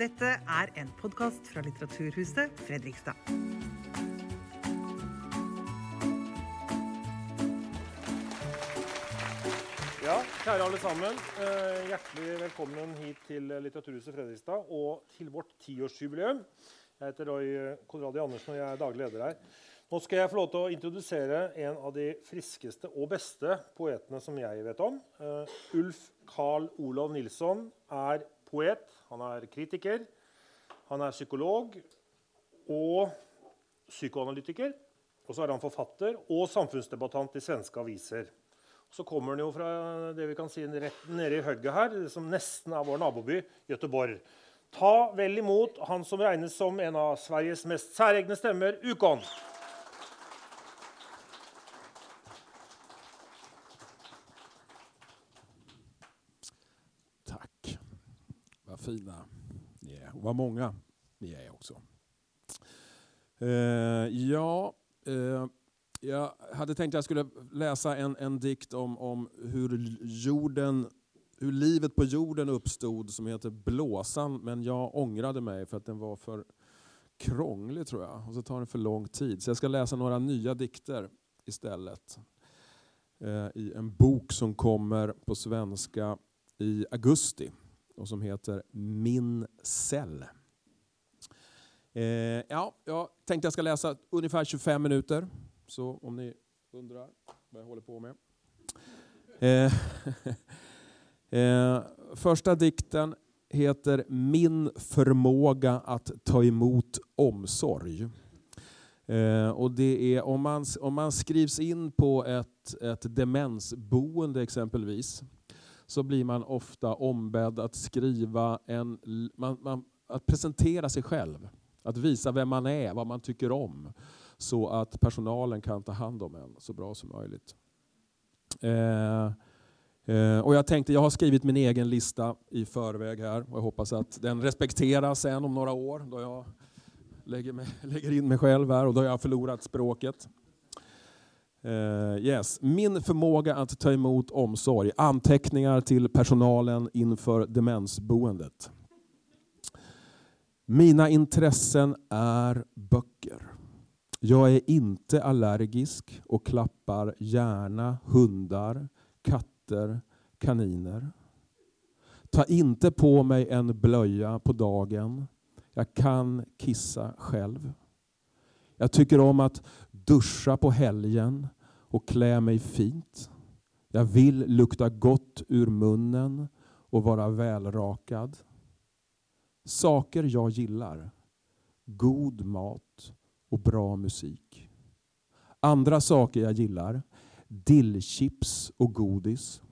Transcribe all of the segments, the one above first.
Dette er en podkast fra Litteraturhuset Fredrikstad. Ja, kjære alle sammen. Eh, hjertelig velkommen hit til Litteraturhuset Fredrikstad og til vårt tiårsjubileum. Jeg heter Roy Konradi Andersen, og jeg er daglig leder her. Nå skal jeg få lov til å introdusere en av de friskeste og beste poetene som jeg vet om. Eh, Ulf Carl Olav Nilsson er poet, han er kritiker, han er psykolog og psykoanalytiker. Og så er han forfatter og samfunnsdebattant i svenske aviser. Så kommer han jo fra det vi kan si rett nede i hugget her, som nesten er vår naboby, Göteborg. Ta vel imot han som regnes som en av Sveriges mest særegne stemmer, Ukon. Tack. Vad fina ni är. Och vad många ni är också. Eh, ja, eh, jag hade tänkt att jag skulle läsa en, en dikt om, om hur, jorden, hur livet på jorden uppstod som heter Blåsan. Men jag ångrade mig för att den var för krånglig tror jag. Och så tar den för lång tid. Så jag ska läsa några nya dikter istället. Eh, I en bok som kommer på svenska i augusti och som heter Min cell. Eh, ja, jag tänkte jag ska läsa ungefär 25 minuter. Så om ni undrar vad jag håller på med. Eh, eh, första dikten heter Min förmåga att ta emot omsorg. Eh, och det är om man, om man skrivs in på ett, ett demensboende exempelvis så blir man ofta ombedd att skriva en, man, man, att presentera sig själv. Att visa vem man är, vad man tycker om. Så att personalen kan ta hand om en så bra som möjligt. Eh, eh, och jag tänkte, jag har skrivit min egen lista i förväg här och jag hoppas att den respekteras sen om några år då jag lägger, mig, lägger in mig själv här och då har jag förlorat språket. Uh, yes. Min förmåga att ta emot omsorg. Anteckningar till personalen inför demensboendet. Mina intressen är böcker. Jag är inte allergisk och klappar gärna hundar, katter, kaniner. Ta inte på mig en blöja på dagen. Jag kan kissa själv. Jag tycker om att duscha på helgen och klä mig fint. Jag vill lukta gott ur munnen och vara välrakad. Saker jag gillar. God mat och bra musik. Andra saker jag gillar. Dillchips och godis.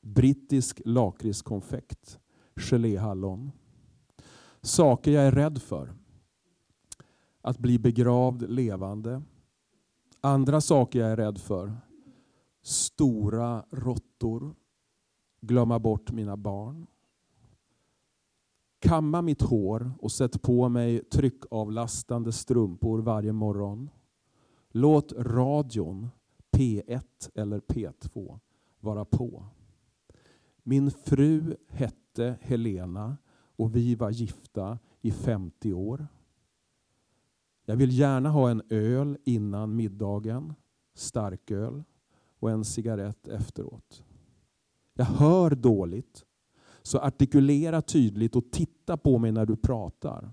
Brittisk lakritskonfekt. Geléhallon. Saker jag är rädd för. Att bli begravd levande. Andra saker jag är rädd för. Stora råttor. Glömma bort mina barn. Kamma mitt hår och sätt på mig tryckavlastande strumpor varje morgon. Låt radion, P1 eller P2, vara på. Min fru hette Helena och vi var gifta i 50 år. Jag vill gärna ha en öl innan middagen, starköl och en cigarett efteråt. Jag hör dåligt, så artikulera tydligt och titta på mig när du pratar.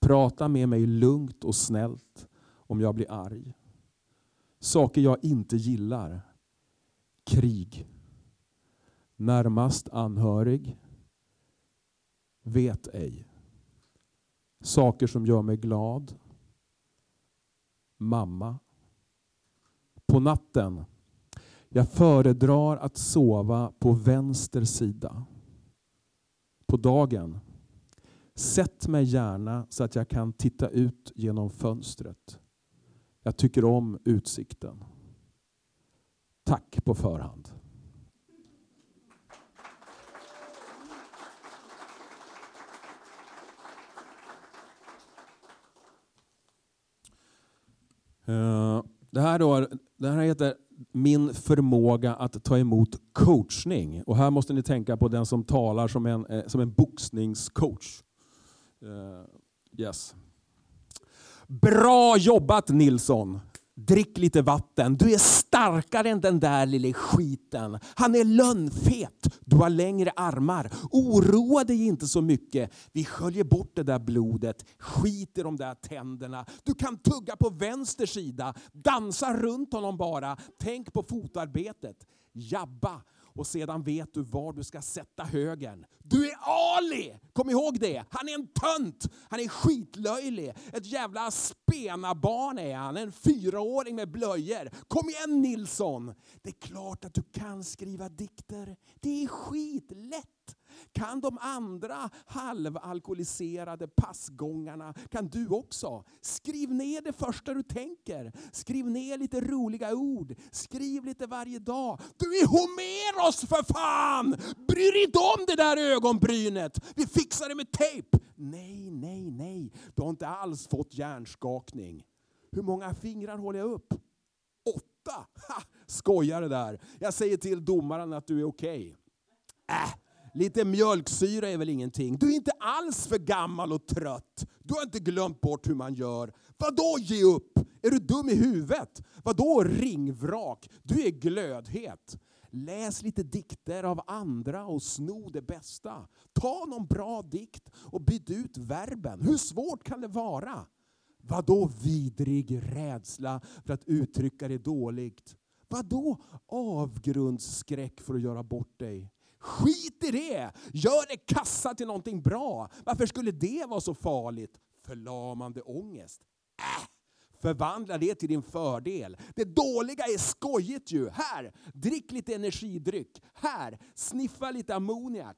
Prata med mig lugnt och snällt om jag blir arg. Saker jag inte gillar. Krig. Närmast anhörig. Vet ej. Saker som gör mig glad. Mamma. På natten. Jag föredrar att sova på vänster sida. På dagen. Sätt mig gärna så att jag kan titta ut genom fönstret. Jag tycker om utsikten. Tack på förhand. Eh, det här, då, det här heter Min förmåga att ta emot coachning. Och här måste ni tänka på den som talar som en, eh, som en boxningscoach. Eh, yes. Bra jobbat Nilsson! Drick lite vatten. Du är starkare än den där lille skiten. Han är lönnfet. Du har längre armar. Oroa dig inte så mycket. Vi sköljer bort det där blodet. Skit i de där tänderna. Du kan tugga på vänster sida. Dansa runt honom bara. Tänk på fotarbetet. Jabba och sedan vet du var du ska sätta högen. Du är Ali! Kom ihåg det! Han är en tönt! Han är skitlöjlig. Ett jävla spenabarn är han. En fyraåring med blöjor. Kom igen Nilsson! Det är klart att du kan skriva dikter. Det är skitlätt. Kan de andra halvalkoholiserade passgångarna, kan du också. Skriv ner det första du tänker. Skriv ner lite roliga ord. Skriv lite varje dag. Du är Homeros för fan! Bry dig inte om det där ögonbrynet. Vi fixar det med tejp. Nej, nej, nej. Du har inte alls fått hjärnskakning. Hur många fingrar håller jag upp? Åtta! Ha, skojare där. Jag säger till domaren att du är okej. Okay. Äh, Lite mjölksyra är väl ingenting. Du är inte alls för gammal och trött. Du har inte glömt bort hur man gör. Vadå ge upp? Är du dum i huvudet? Vadå ringvrak? Du är glödhet. Läs lite dikter av andra och sno det bästa. Ta någon bra dikt och byt ut verben. Hur svårt kan det vara? Vadå vidrig rädsla för att uttrycka det dåligt? Vadå avgrundsskräck för att göra bort dig? Skit i det! Gör det kassa till någonting bra. Varför skulle det vara så farligt? Förlamande ångest. Äh! Förvandla det till din fördel. Det dåliga är skojigt ju. Här, drick lite energidryck. Här, sniffa lite ammoniak.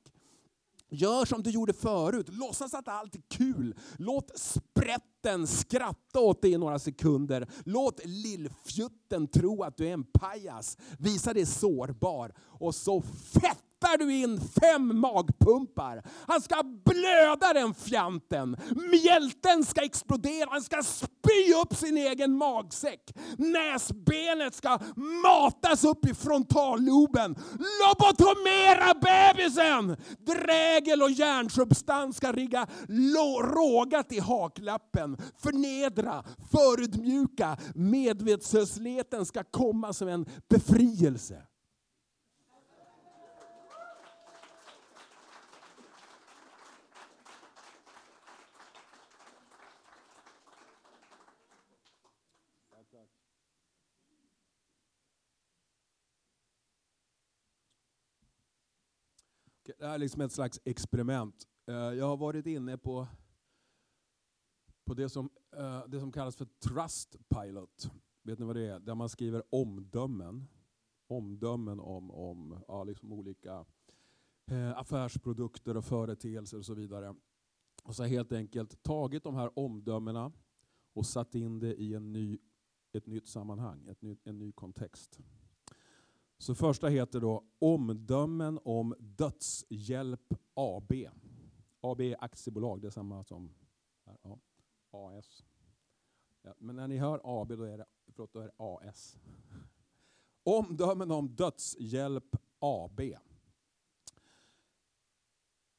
Gör som du gjorde förut. Låtsas att allt är kul. Låt sprätten skratta åt dig i några sekunder. Låt lillfjutten tro att du är en pajas. Visa dig sårbar. Och så fett pumpar du in fem magpumpar. Han ska blöda den fjanten. Mjälten ska explodera. Han ska spy upp sin egen magsäck. Näsbenet ska matas upp i frontalloben. Lobotomera bebisen! Drägel och hjärnsubstans ska rigga rågat i haklappen. Förnedra, förödmjuka. Medvetslösheten ska komma som en befrielse. Det här är liksom ett slags experiment. Eh, jag har varit inne på, på det, som, eh, det som kallas för Trustpilot. Vet ni vad det är? Där man skriver omdömen. Omdömen om, om ja, liksom olika eh, affärsprodukter och företeelser och så vidare. Och så har helt enkelt tagit de här omdömena och satt in det i en ny, ett nytt sammanhang, ett ny, en ny kontext. Så första heter då Omdömen om dödshjälp AB. AB är aktiebolag, det är samma som ja, AS. Ja, men när ni hör AB då är det, förlåt, då är det AS. Omdömen om dödshjälp AB.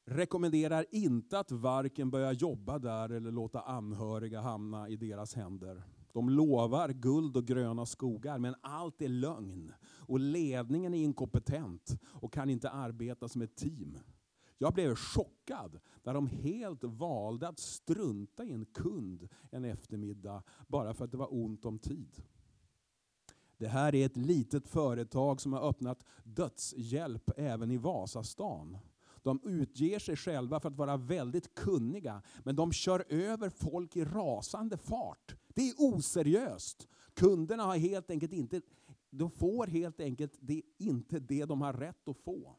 Rekommenderar inte att varken börja jobba där eller låta anhöriga hamna i deras händer. De lovar guld och gröna skogar, men allt är lögn. Och ledningen är inkompetent och kan inte arbeta som ett team. Jag blev chockad när de helt valde att strunta i en kund en eftermiddag bara för att det var ont om tid. Det här är ett litet företag som har öppnat dödshjälp även i Vasastan. De utger sig själva för att vara väldigt kunniga, men de kör över folk i rasande fart. Det är oseriöst. Kunderna har helt enkelt inte, de får helt enkelt det, inte det de har rätt att få.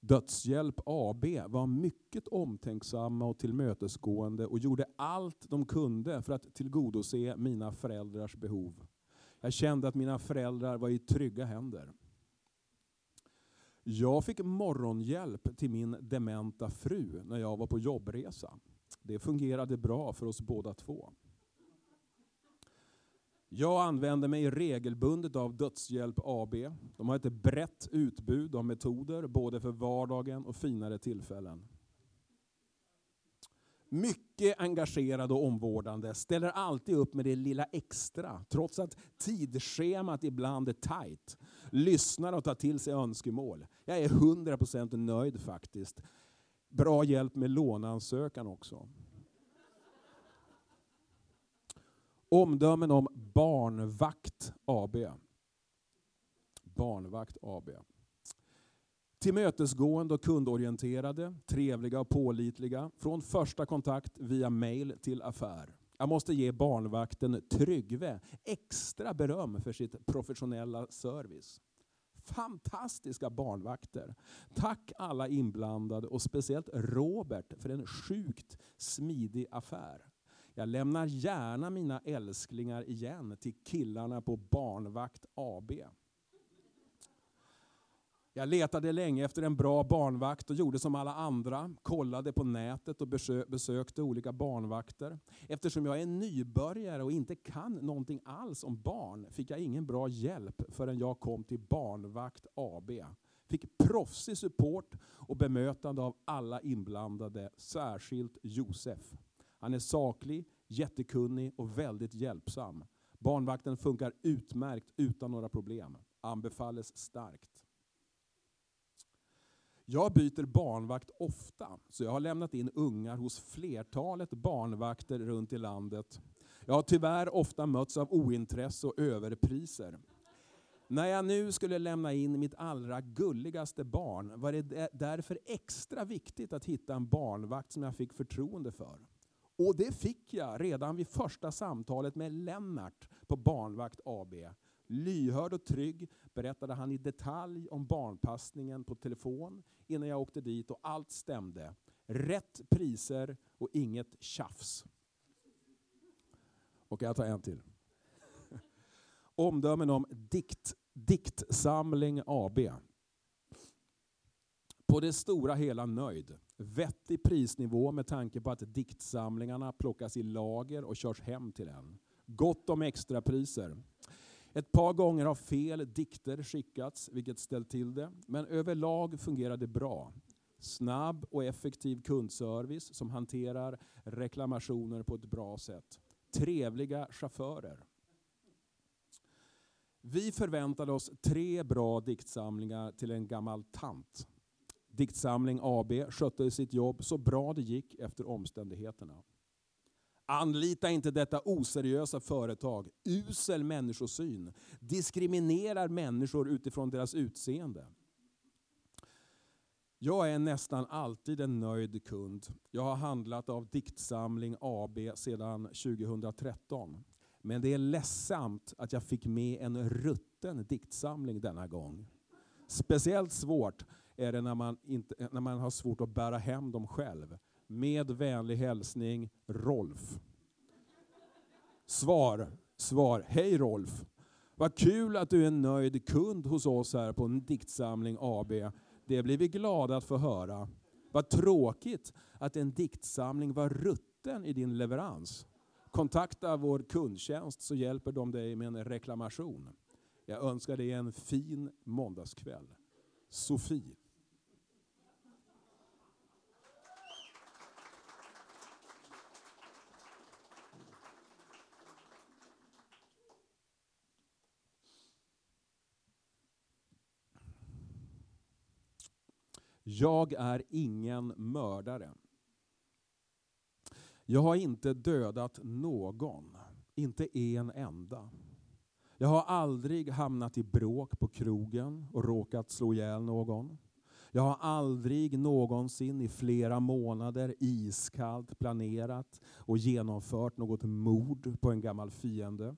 Dödshjälp AB var mycket omtänksamma och tillmötesgående och gjorde allt de kunde för att tillgodose mina föräldrars behov. Jag kände att mina föräldrar var i trygga händer. Jag fick morgonhjälp till min dementa fru när jag var på jobbresa. Det fungerade bra för oss båda två. Jag använder mig regelbundet av Dödshjälp AB. De har ett brett utbud av metoder både för vardagen och finare tillfällen. Mycket engagerad och omvårdande, ställer alltid upp med det lilla extra, trots att tidsschemat ibland är tajt. Lyssnar och tar till sig önskemål. Jag är 100% nöjd faktiskt. Bra hjälp med låneansökan också. Omdömen om Barnvakt AB. Barnvakt AB. Tillmötesgående och kundorienterade, trevliga och pålitliga. Från första kontakt via mail till affär. Jag måste ge barnvakten Tryggve extra beröm för sitt professionella service. Fantastiska barnvakter. Tack alla inblandade och speciellt Robert för en sjukt smidig affär. Jag lämnar gärna mina älsklingar igen till killarna på Barnvakt AB. Jag letade länge efter en bra barnvakt och gjorde som alla andra. Kollade på nätet och besökte olika barnvakter. Eftersom jag är nybörjare och inte kan någonting alls om barn fick jag ingen bra hjälp förrän jag kom till Barnvakt AB. Fick proffsig support och bemötande av alla inblandade, särskilt Josef. Han är saklig, jättekunnig och väldigt hjälpsam. Barnvakten funkar utmärkt utan några problem. Anbefalles starkt. Jag byter barnvakt ofta, så jag har lämnat in ungar hos flertalet barnvakter runt i landet. Jag har tyvärr ofta mötts av ointresse och överpriser. När jag nu skulle lämna in mitt allra gulligaste barn var det därför extra viktigt att hitta en barnvakt som jag fick förtroende för. Och det fick jag redan vid första samtalet med Lennart på Barnvakt AB. Lyhörd och trygg berättade han i detalj om barnpassningen på telefon innan jag åkte dit och allt stämde. Rätt priser och inget tjafs. Och jag tar en till. Omdömen om dikt, Diktsamling AB. På det stora hela nöjd. Vettig prisnivå med tanke på att diktsamlingarna plockas i lager och körs hem till en. Gott om extrapriser. Ett par gånger har fel dikter skickats, vilket ställt till det. Men överlag fungerar det bra. Snabb och effektiv kundservice som hanterar reklamationer på ett bra sätt. Trevliga chaufförer. Vi förväntade oss tre bra diktsamlingar till en gammal tant. Diktsamling AB skötte sitt jobb så bra det gick efter omständigheterna. Anlita inte detta oseriösa företag, usel människosyn, diskriminerar människor utifrån deras utseende. Jag är nästan alltid en nöjd kund. Jag har handlat av Diktsamling AB sedan 2013. Men det är ledsamt att jag fick med en rutten diktsamling denna gång. Speciellt svårt är det när man, inte, när man har svårt att bära hem dem själv. Med vänlig hälsning Rolf. Svar, svar. Hej Rolf. Vad kul att du är en nöjd kund hos oss här på en diktsamling AB. Det blir vi glada att få höra. Vad tråkigt att en diktsamling var rutten i din leverans. Kontakta vår kundtjänst så hjälper de dig med en reklamation. Jag önskar dig en fin måndagskväll. Sofie. Jag är ingen mördare. Jag har inte dödat någon, inte en enda. Jag har aldrig hamnat i bråk på krogen och råkat slå ihjäl någon. Jag har aldrig någonsin i flera månader iskallt planerat och genomfört något mord på en gammal fiende.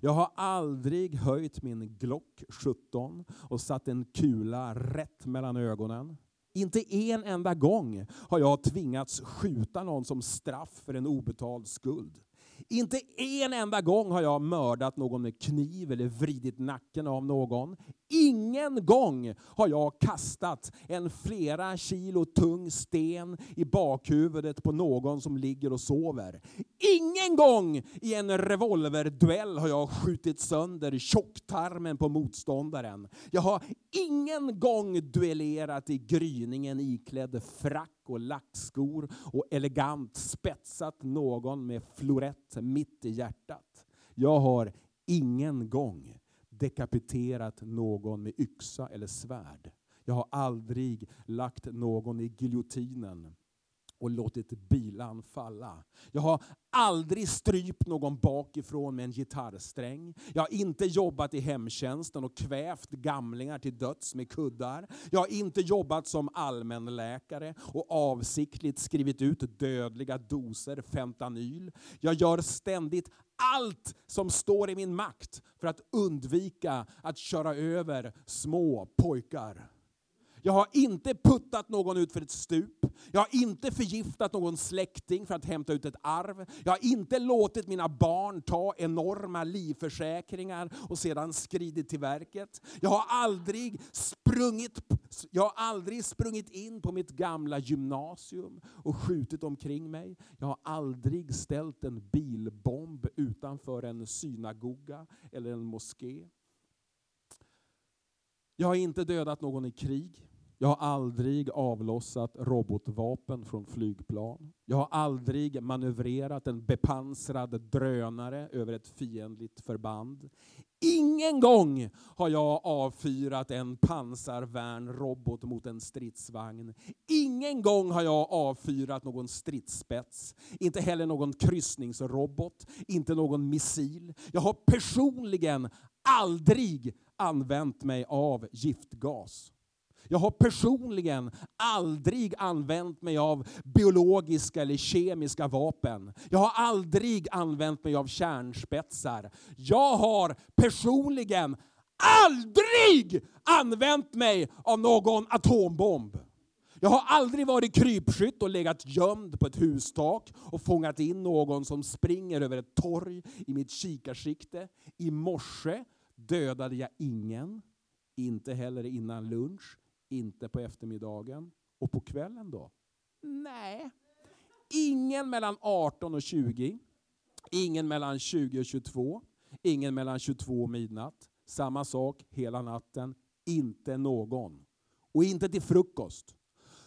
Jag har aldrig höjt min Glock 17 och satt en kula rätt mellan ögonen. Inte en enda gång har jag tvingats skjuta någon som straff för en obetald skuld. Inte en enda gång har jag mördat någon med kniv eller vridit nacken av någon. Ingen gång har jag kastat en flera kilo tung sten i bakhuvudet på någon som ligger och sover. Ingen gång i en revolverduell har jag skjutit sönder tjocktarmen på motståndaren. Jag har ingen gång duellerat i gryningen iklädd frack och lackskor och elegant spetsat någon med florett mitt i hjärtat. Jag har ingen gång dekapiterat någon med yxa eller svärd. Jag har aldrig lagt någon i giljotinen och låtit bilan falla. Jag har aldrig strypt någon bakifrån med en gitarrsträng. Jag har inte jobbat i hemtjänsten och kvävt gamlingar till döds med kuddar. Jag har inte jobbat som allmänläkare och avsiktligt skrivit ut dödliga doser fentanyl. Jag gör ständigt allt som står i min makt för att undvika att köra över små pojkar. Jag har inte puttat någon ut för ett stup. Jag har inte förgiftat någon släkting för att hämta ut ett arv. Jag har inte låtit mina barn ta enorma livförsäkringar och sedan skridit till verket. Jag har aldrig sprungit, jag har aldrig sprungit in på mitt gamla gymnasium och skjutit omkring mig. Jag har aldrig ställt en bilbomb utanför en synagoga eller en moské. Jag har inte dödat någon i krig. Jag har aldrig avlossat robotvapen från flygplan. Jag har aldrig manövrerat en bepansrad drönare över ett fiendligt förband. Ingen gång har jag avfyrat en pansarvärnrobot mot en stridsvagn. Ingen gång har jag avfyrat någon stridsspets. Inte heller någon kryssningsrobot, inte någon missil. Jag har personligen aldrig använt mig av giftgas. Jag har personligen aldrig använt mig av biologiska eller kemiska vapen. Jag har aldrig använt mig av kärnspetsar. Jag har personligen aldrig använt mig av någon atombomb. Jag har aldrig varit krypskytt och legat gömd på ett hustak och fångat in någon som springer över ett torg i mitt kikarsikte. I morse dödade jag ingen, inte heller innan lunch inte på eftermiddagen. Och på kvällen då? Nej. Ingen mellan 18 och 20. Ingen mellan 20 och 22. Ingen mellan 22 och midnatt. Samma sak hela natten. Inte någon. Och inte till frukost.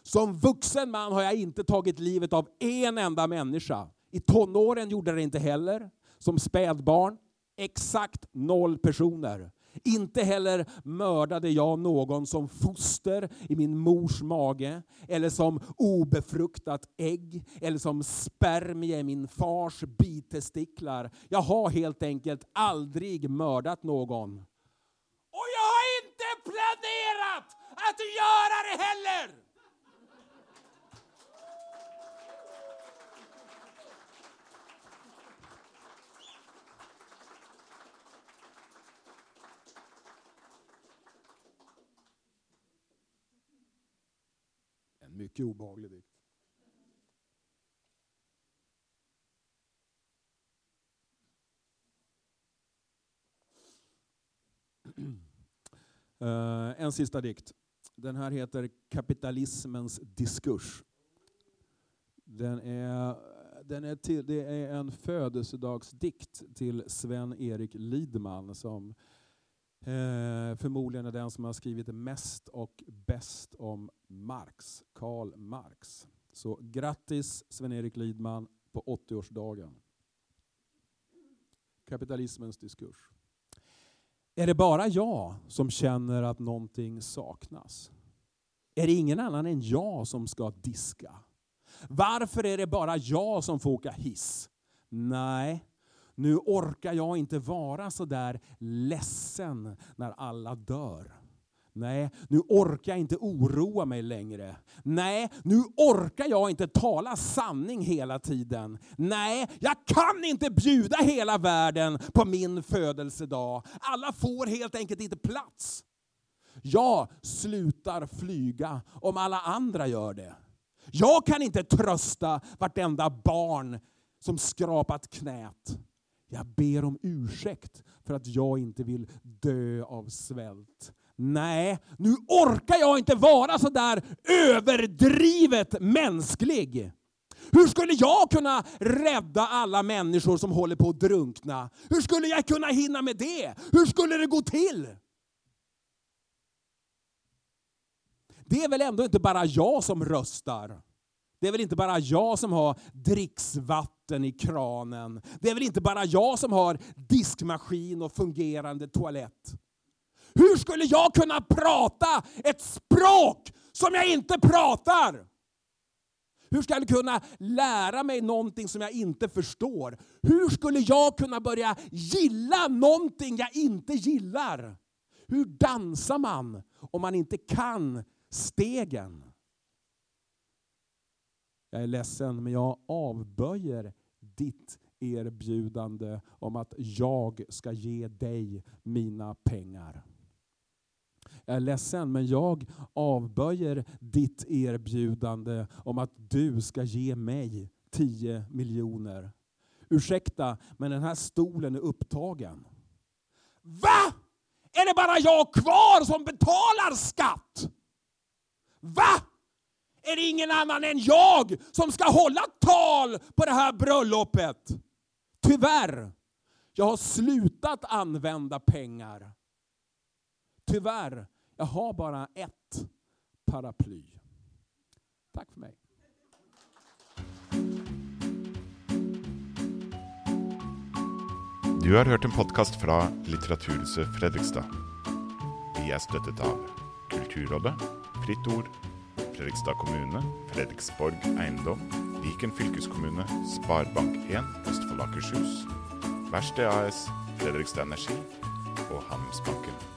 Som vuxen man har jag inte tagit livet av en enda människa. I tonåren gjorde jag det inte heller. Som spädbarn, exakt noll personer. Inte heller mördade jag någon som foster i min mors mage, eller som obefruktat ägg, eller som spermie i min fars bitestiklar. Jag har helt enkelt aldrig mördat någon. Och jag har inte planerat att göra det heller! Mycket obehaglig dikt. Uh, eh, en sista dikt. Den här heter Kapitalismens diskurs. Den är, den är till, det är en födelsedagsdikt till Sven-Erik Lidman som Eh, förmodligen är den som har skrivit mest och bäst om Marx, Karl Marx. Så grattis Sven-Erik Lidman på 80-årsdagen. Kapitalismens diskurs. Är det bara jag som känner att någonting saknas? Är det ingen annan än jag som ska diska? Varför är det bara jag som får åka hiss? Nej, nu orkar jag inte vara så där ledsen när alla dör. Nej, nu orkar jag inte oroa mig längre. Nej, nu orkar jag inte tala sanning hela tiden. Nej, jag kan inte bjuda hela världen på min födelsedag. Alla får helt enkelt inte plats. Jag slutar flyga om alla andra gör det. Jag kan inte trösta vartenda barn som skrapat knät. Jag ber om ursäkt för att jag inte vill dö av svält. Nej, nu orkar jag inte vara så där överdrivet mänsklig. Hur skulle jag kunna rädda alla människor som håller på att drunkna? Hur skulle jag kunna hinna med det? Hur skulle det gå till? det är väl ändå inte bara jag som röstar? Det är väl inte bara jag som har dricksvatten i kranen? Det är väl inte bara jag som har diskmaskin och fungerande toalett? Hur skulle jag kunna prata ett språk som jag inte pratar? Hur ska jag kunna lära mig någonting som jag inte förstår? Hur skulle jag kunna börja gilla någonting jag inte gillar? Hur dansar man om man inte kan stegen? Jag är ledsen, men jag avböjer ditt erbjudande om att jag ska ge dig mina pengar. Jag är ledsen, men jag avböjer ditt erbjudande om att du ska ge mig 10 miljoner. Ursäkta, men den här stolen är upptagen. Va? Är det bara jag kvar som betalar skatt? Va? Är det ingen annan än jag som ska hålla tal på det här bröllopet? Tyvärr, jag har slutat använda pengar. Tyvärr, jag har bara ett paraply. Tack för mig. Du har hört en podcast från Litteraturhuset Fredrikstad. Vi är stöttet av Kulturrådet, Fritt Ord, Fredrikstad kommune, Fredriksborg eiendom, Viken fylkeskommune, Sparebank1 Østfold Akershus, Verksted AS, Fredrikstad Energi og Handelsbanken.